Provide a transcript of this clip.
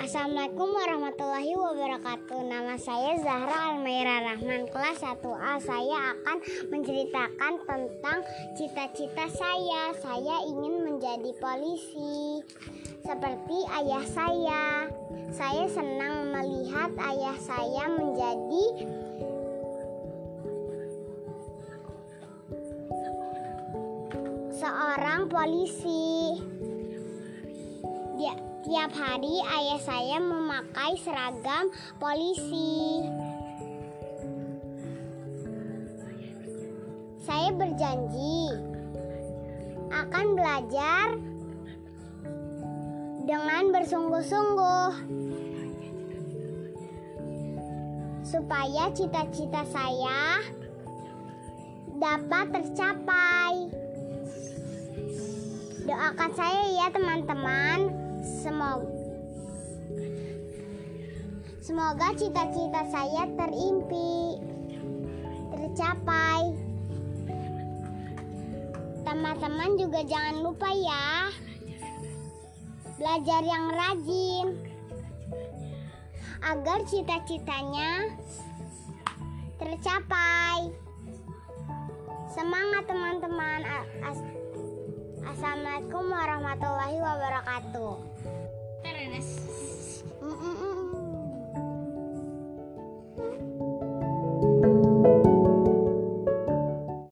Assalamualaikum warahmatullahi wabarakatuh. Nama saya Zahra Almaira Rahman, kelas 1A. Saya akan menceritakan tentang cita-cita saya. Saya ingin menjadi polisi seperti ayah saya. Saya senang melihat ayah saya menjadi seorang polisi. Dia tiap hari ayah saya memakai seragam polisi. Saya berjanji akan belajar dengan bersungguh-sungguh supaya cita-cita saya dapat tercapai. Doakan saya ya teman-teman. Semoga cita-cita saya terimpi tercapai. Teman-teman juga jangan lupa ya belajar yang rajin agar cita-citanya tercapai. Semangat teman-teman. Assalamualaikum warahmatullahi wabarakatuh.